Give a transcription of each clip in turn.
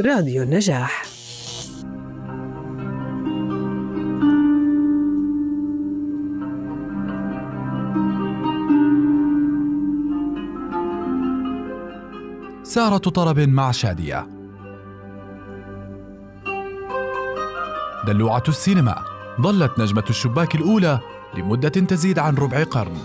راديو النجاح. سارة طرب مع شادية. دلوعة السينما. ظلت نجمة الشباك الأولى لمدة تزيد عن ربع قرن.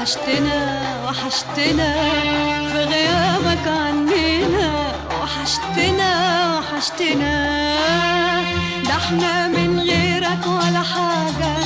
وحشتنا وحشتنا في غيابك عننا. وحشتنا وحشتنا. ده إحنا من غيرك ولا حاجة.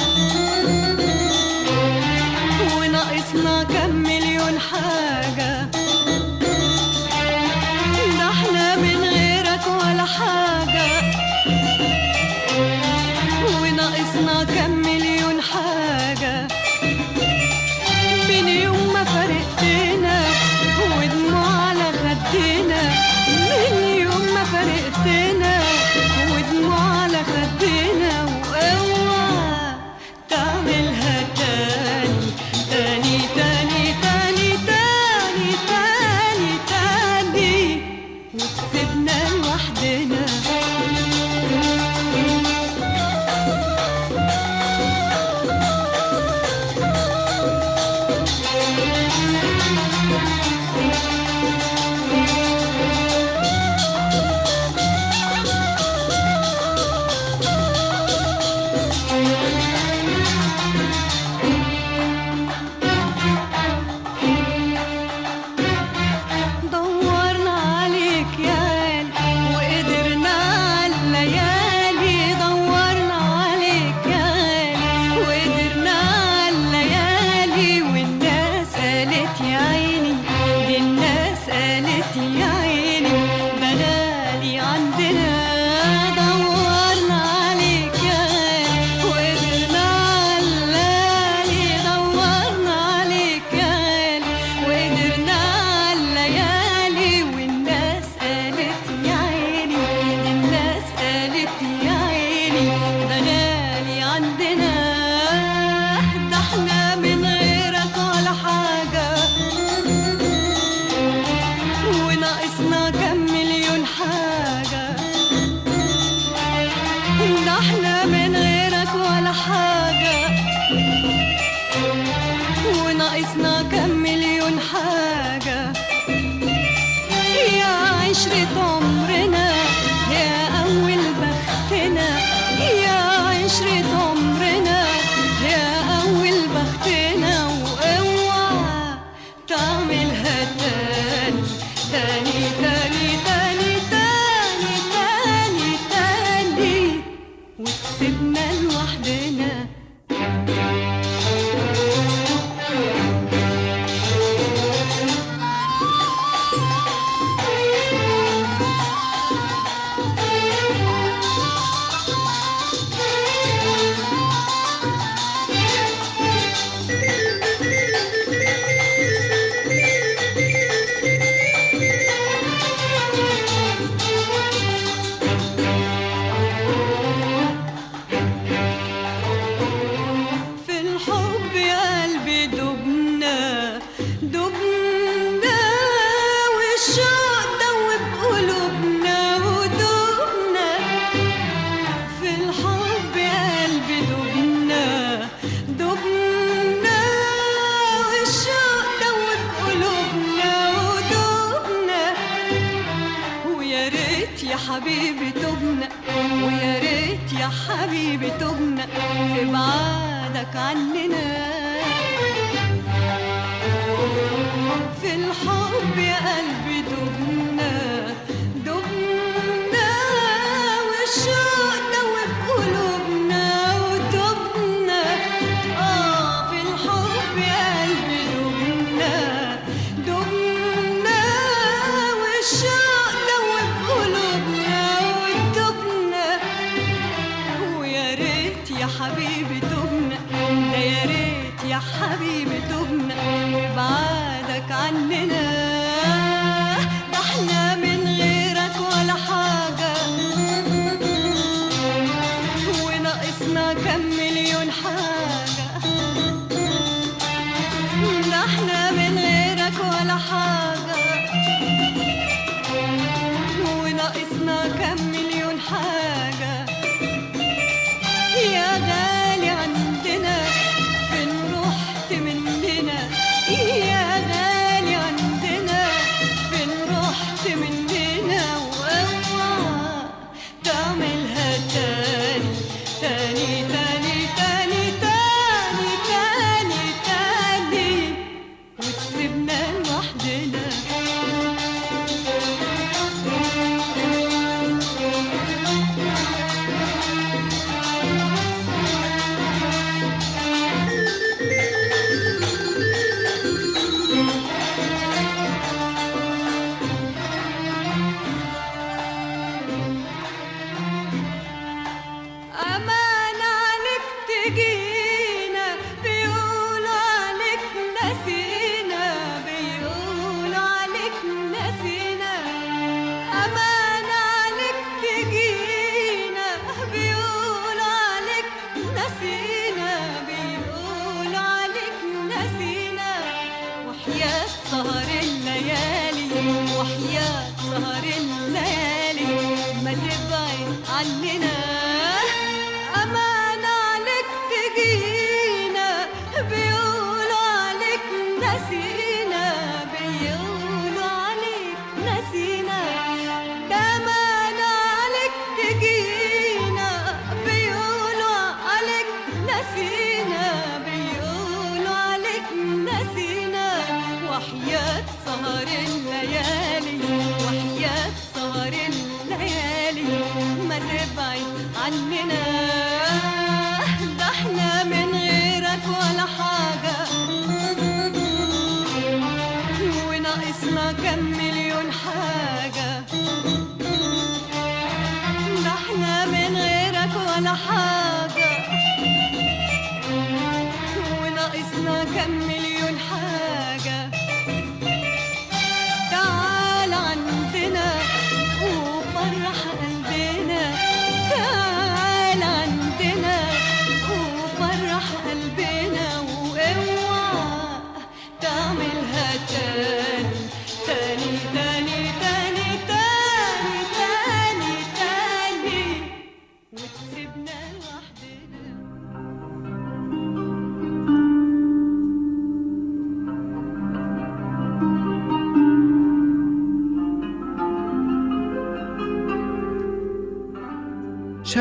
feel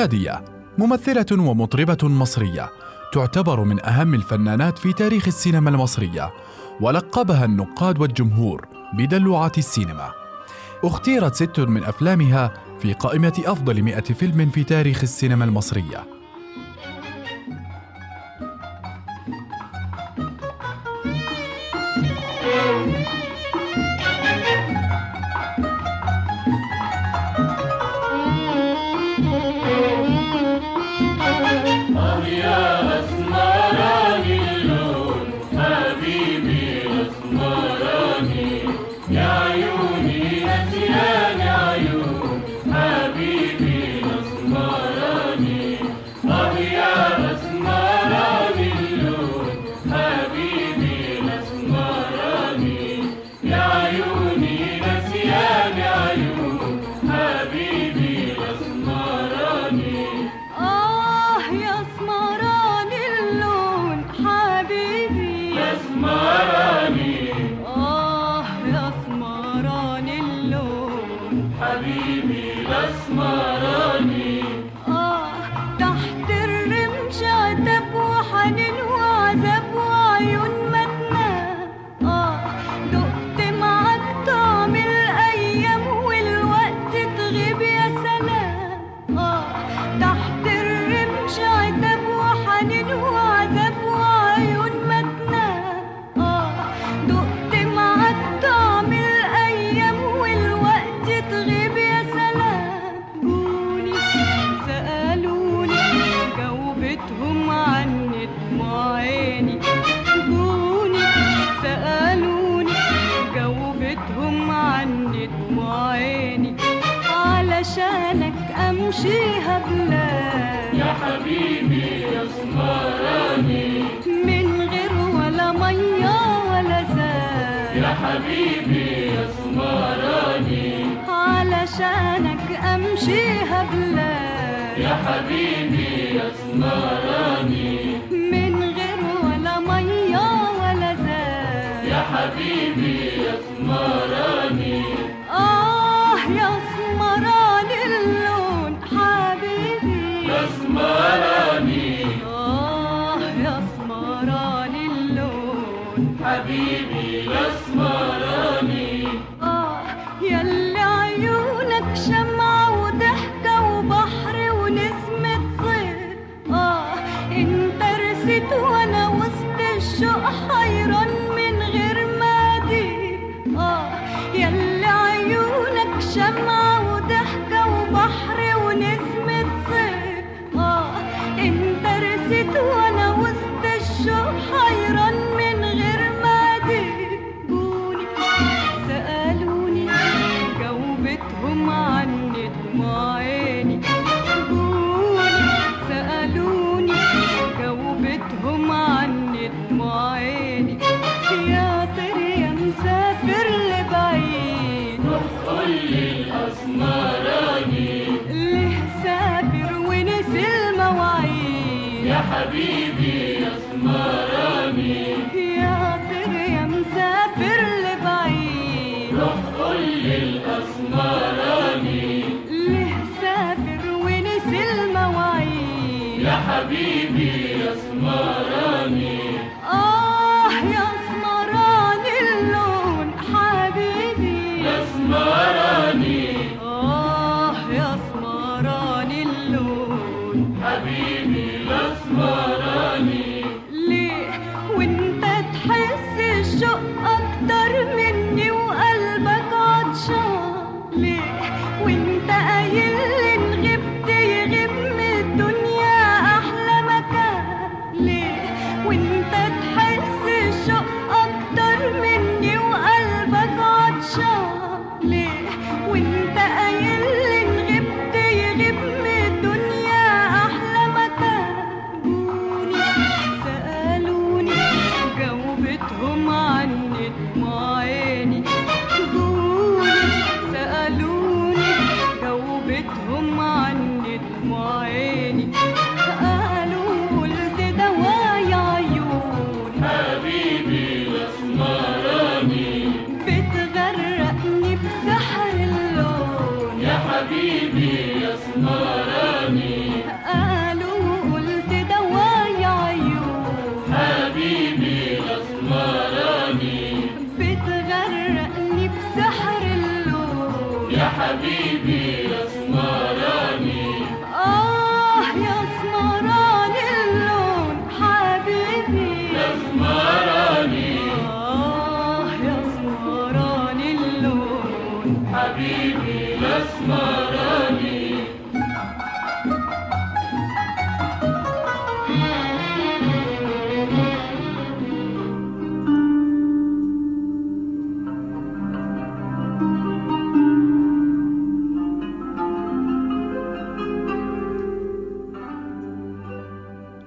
هادية ممثلة ومطربة مصرية تعتبر من أهم الفنانات في تاريخ السينما المصرية ولقبها النقاد والجمهور بدلوعة السينما. اختيرت ست من أفلامها في قائمة أفضل مئة فيلم في تاريخ السينما المصرية. يا حبيبي يا سمراني من غير ولا مية ولا زاد. يا حبيبي يا سمراني علشانك امشيها يا حبيبي يا سمراني مراني سافر ونسي المواعيد؟ يا حبيبي.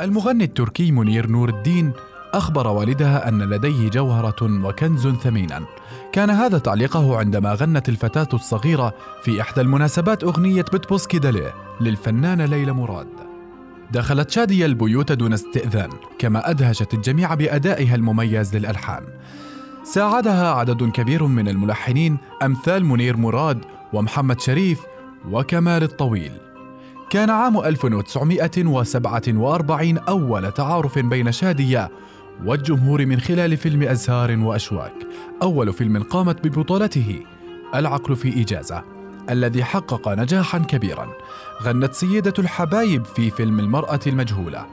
المغني التركي منير نور الدين أخبر والدها أن لديه جوهرة وكنز ثمينا. كان هذا تعليقه عندما غنت الفتاة الصغيرة في إحدى المناسبات أغنية بتبوسكي داليه للفنانة ليلى مراد. دخلت شادية البيوت دون استئذان، كما أدهشت الجميع بأدائها المميز للألحان. ساعدها عدد كبير من الملحنين أمثال منير مراد ومحمد شريف وكمال الطويل. كان عام 1947 أول تعارف بين شادية والجمهور من خلال فيلم أزهار وأشواك. أول فيلم قامت ببطولته العقل في إجازة الذي حقق نجاحا كبيرا. غنت سيدة الحبايب في فيلم المرأة المجهولة.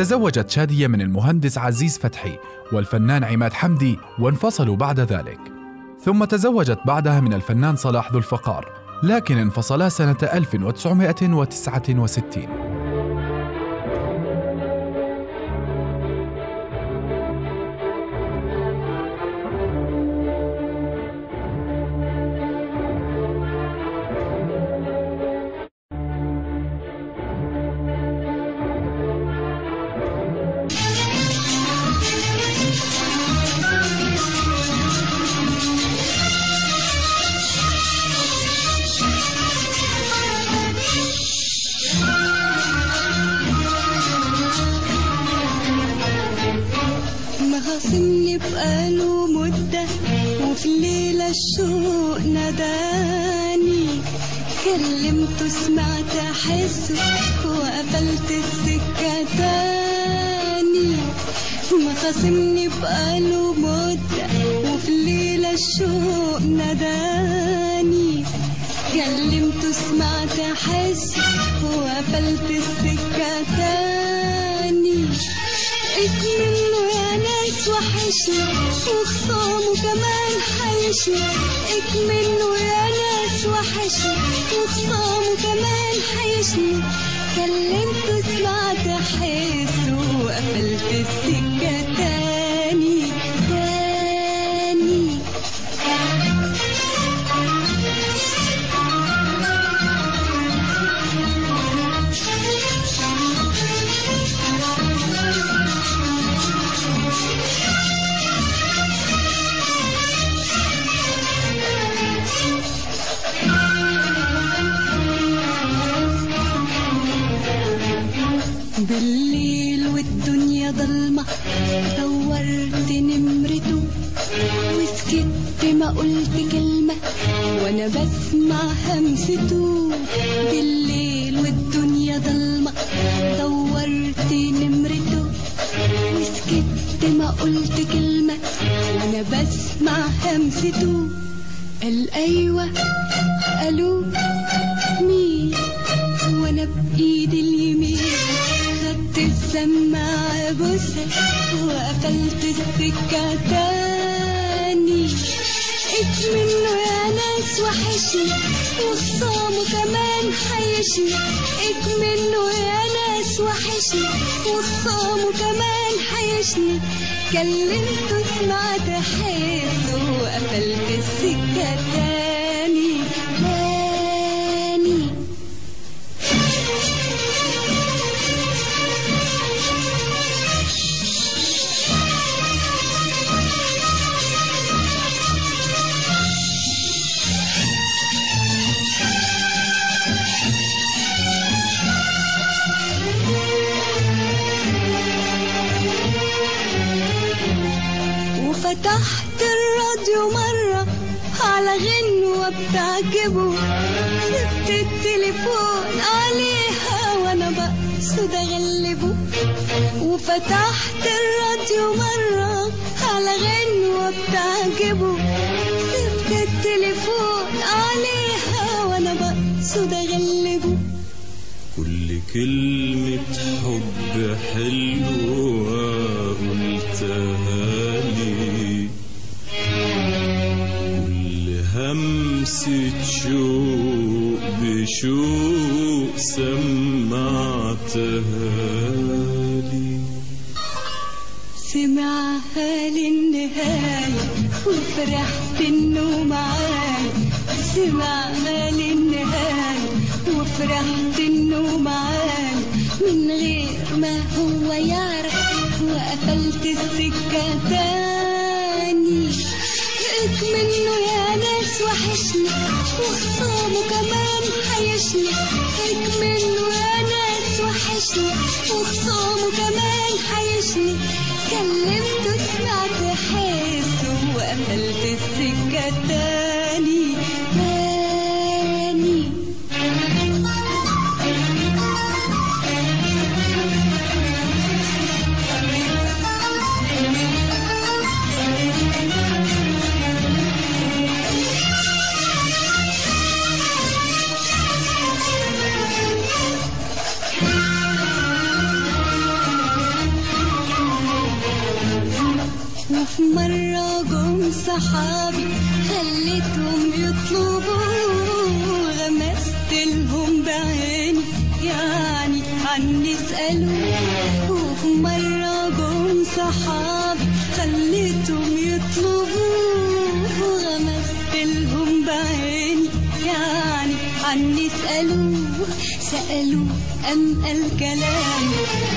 تزوجت شادية من المهندس عزيز فتحي والفنان عماد حمدي وانفصلوا بعد ذلك. ثم تزوجت بعدها من الفنان صلاح ذو الفقار لكن انفصلا سنة 1969 وأنا بسمع همسته بالليل والدنيا ضلمة. دورت نمرته وسكت ما قلت كلمة. وأنا بسمع همسته. قال أيوه قالوا مين؟ وأنا بايدي اليمين. خدت السماعة بوسة وقفلت السكة حيشني منه يا ناس وحشني وخصامه كمان حيشني. كلمته سمعت حسه وقفلت السكة تاني. وفتحت الراديو مرة على غنوة بتعجبه سبت التليفون عليها وأنا بقصد أغلبه. وفتحت الراديو مرة على غنوة بتعجبه سبت التليفون عليها وأنا بقصد أغلبه. كل كلمة حب حلوة قلتها لي همسة شوق بشوق سمعتها لي سمعها للنهاية وفرحت انه معايا سمعها للنهاية وفرحت انه معايا من غير ما هو يعرف وقفلت السكة تاني منه يا ناس وحشني وخصامه كمان حيشني منه يا ناس وحشني وخصامه كمان حيشني كلمته سمعت حسه وقفلت السكة تاني عني اسألوا وفي مرة جم صحابي خليتهم يطلبوا غمست لهم بعيني. يعني عني اسألوا سألوا أم الكلام؟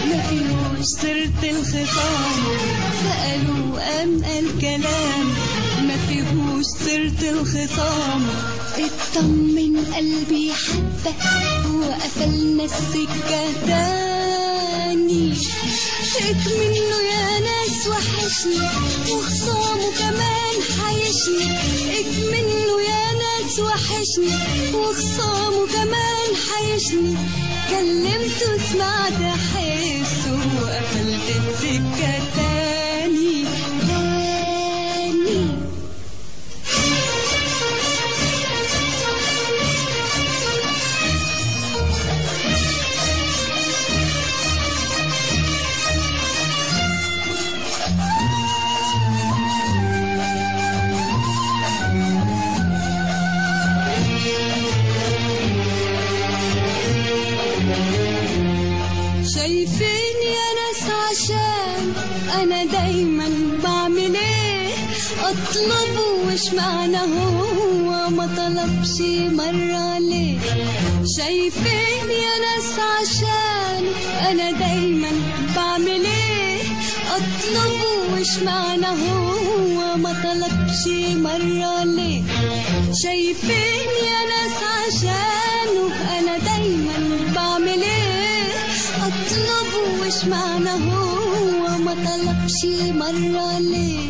ما فيهوش سرة الخصام سألوا أم الكلام؟ ما فيهوش سرة الخصام اطمن قلبي حبة وقفلنا السكة تاني منه يا ناس وحشني وخصامه كمان حيشني منه يا ناس وحشني وخصامه كمان حيشني كلمته سمعت حسه وقفلت السكة اطلبه وش معنى هو ما طلبش مرة ليه شايفين يا ناس عشان أنا دايما بعمل إيه اطلبه وش معنى هو ما طلبش مرة ليه شايفين يا ناس عشانه أنا دايما بعمل إيه اطلبه وش معنى هو ما طلبش مرة ليه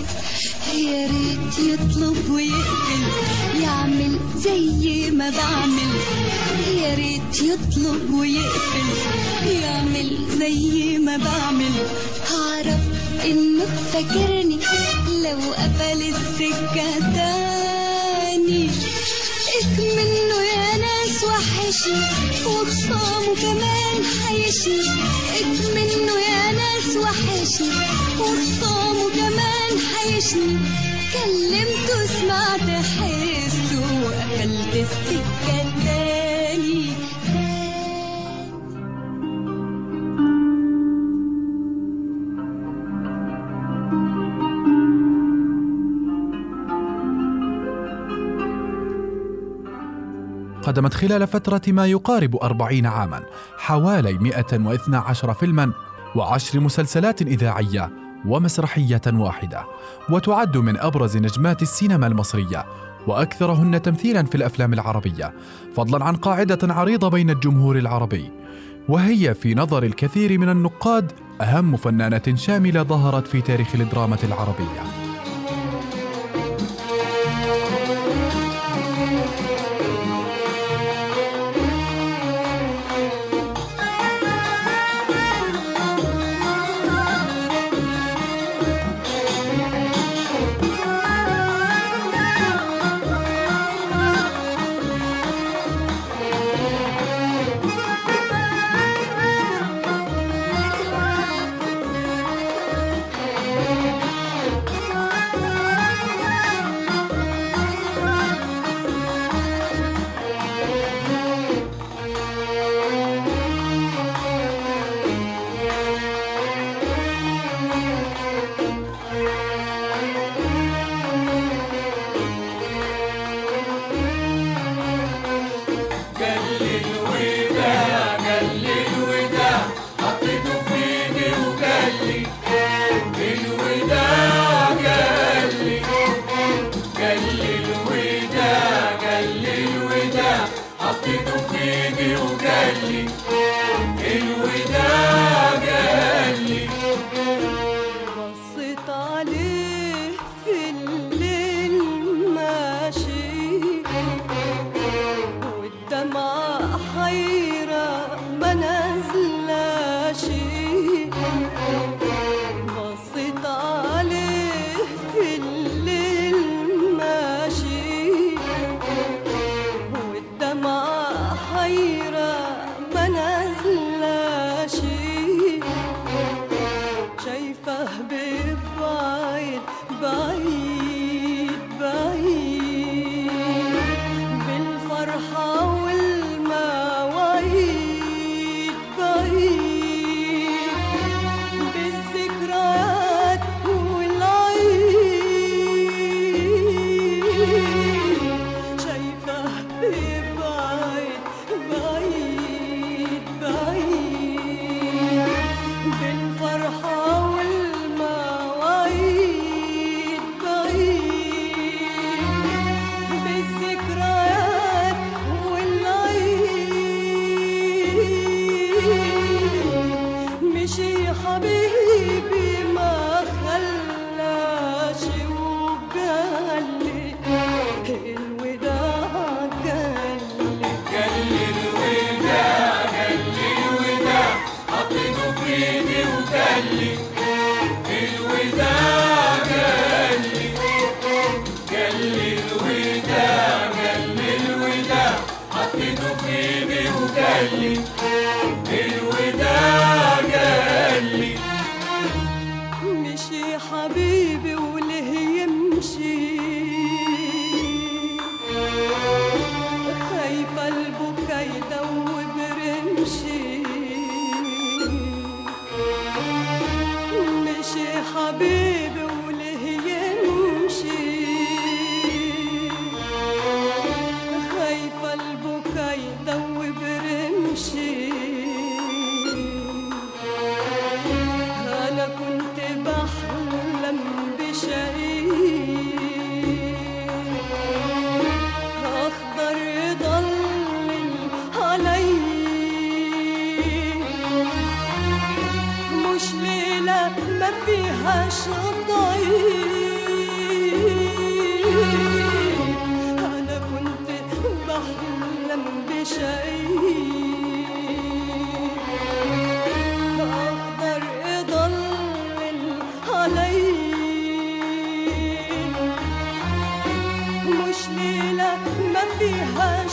يا ريت يطلب ويقبل يعمل زي ما بعمل. يا ريت يطلب ويقبل يعمل زي ما بعمل. هعرف إنه فاكرني لو قفل السكة تاني. يا ناس وحشني وخصامه كمان حيشني منه يا ناس وحشني وخصامه كمان حيشني كلمته سمعت حسه وقفلت السكة. قدمت خلال فترة ما يقارب أربعين عاما حوالي 112 فيلما وعشر مسلسلات إذاعية ومسرحية واحدة وتعد من أبرز نجمات السينما المصرية وأكثرهن تمثيلا في الأفلام العربية فضلا عن قاعدة عريضة بين الجمهور العربي. وهي في نظر الكثير من النقاد أهم فنانة شاملة ظهرت في تاريخ الدراما العربية. You. ما فيهاش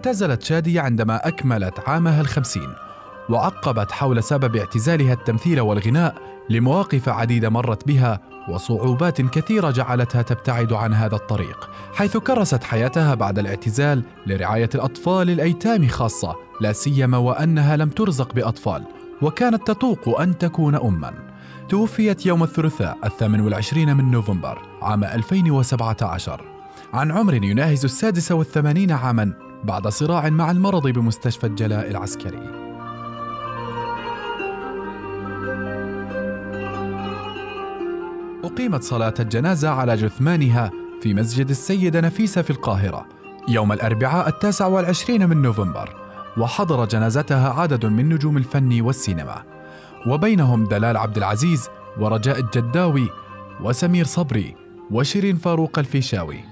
اعتزلت شادية عندما أكملت عامها الخمسين وعقبت حول سبب اعتزالها التمثيل والغناء لمواقف عديدة مرت بها وصعوبات كثيرة جعلتها تبتعد عن هذا الطريق حيث كرست حياتها بعد الاعتزال لرعاية الأطفال الأيتام خاصة لا سيما وأنها لم ترزق بأطفال وكانت تطوق أن تكون أماً. توفيت يوم الثلاثاء الثامن والعشرين من نوفمبر عام 2017 عن عمر يناهز السادس والثمانين عاما بعد صراع مع المرض بمستشفى الجلاء العسكري. أقيمت صلاة الجنازة على جثمانها في مسجد السيدة نفيسة في القاهرة يوم الأربعاء التاسع والعشرين من نوفمبر وحضر جنازتها عدد من نجوم الفن والسينما. وبينهم دلال عبد العزيز ورجاء الجداوي وسمير صبري وشيرين فاروق الفيشاوي.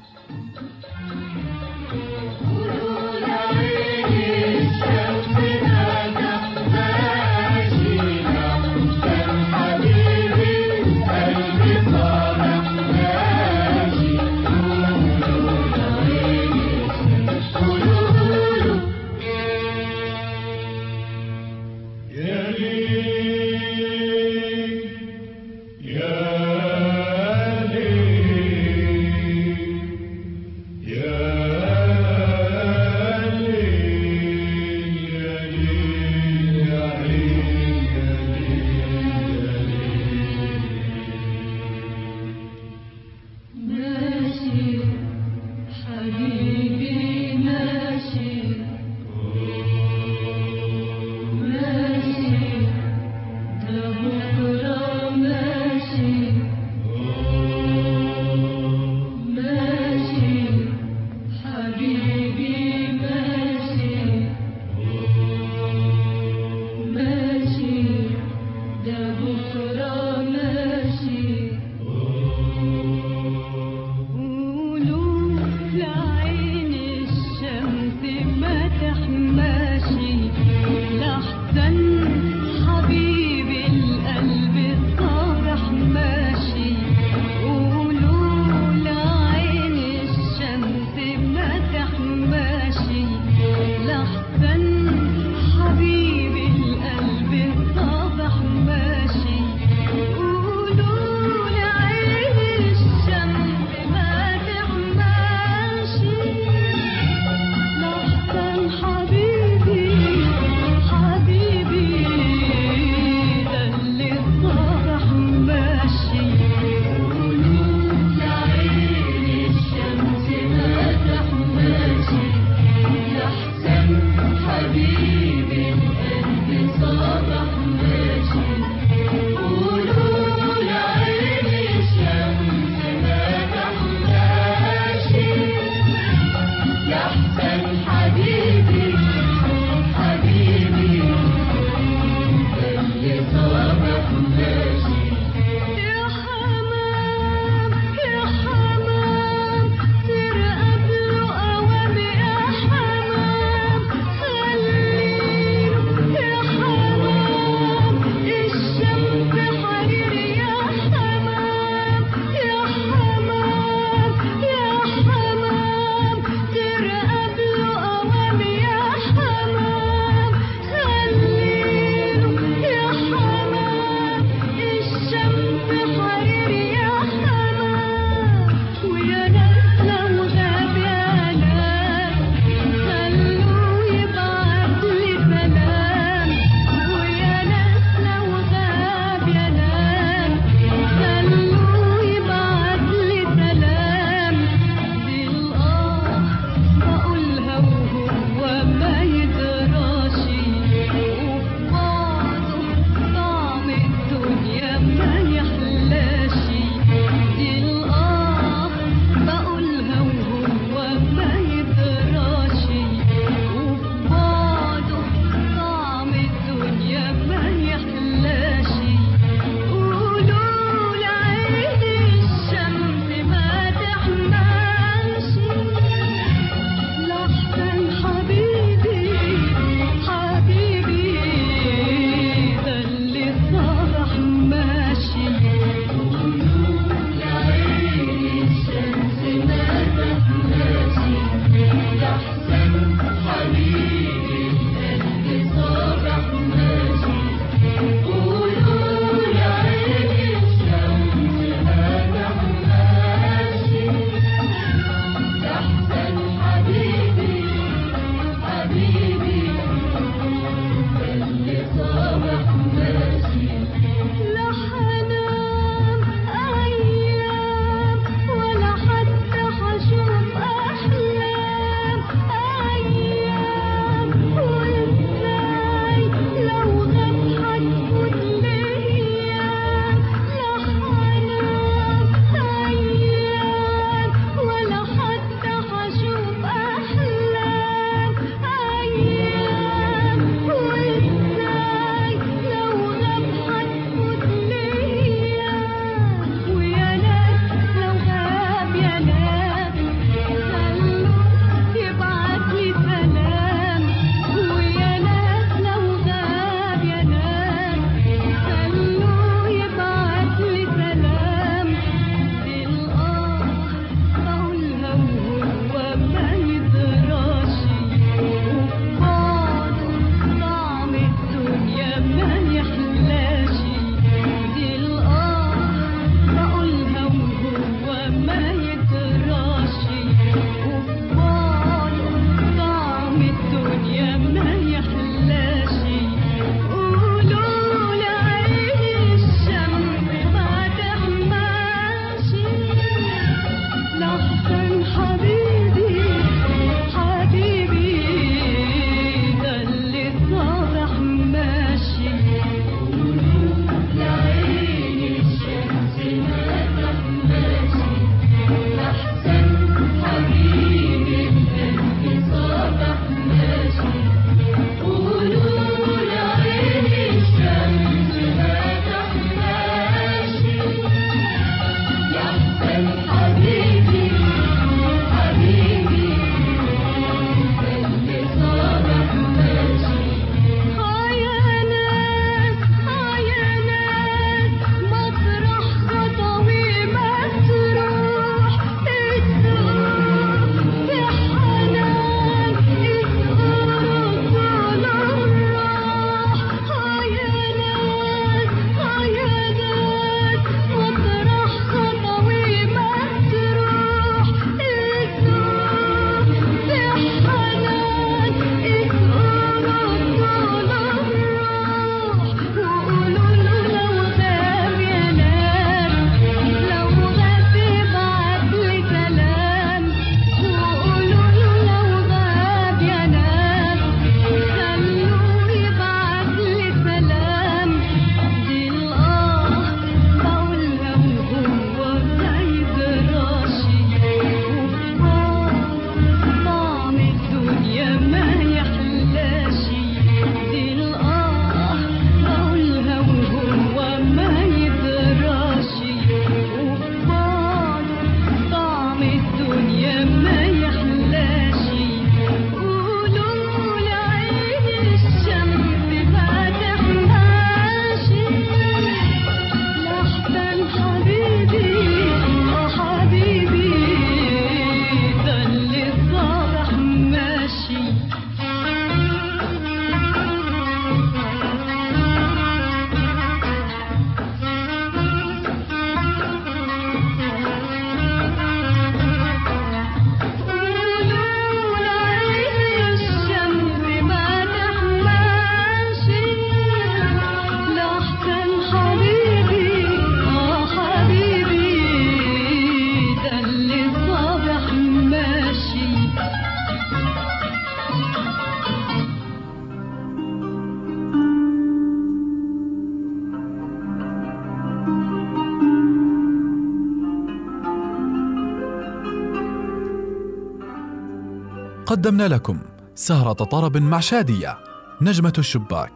قدمنا لكم سهرة طرب مع شادية نجمة الشباك.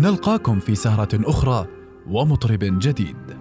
نلقاكم في سهرة أخرى ومطرب جديد.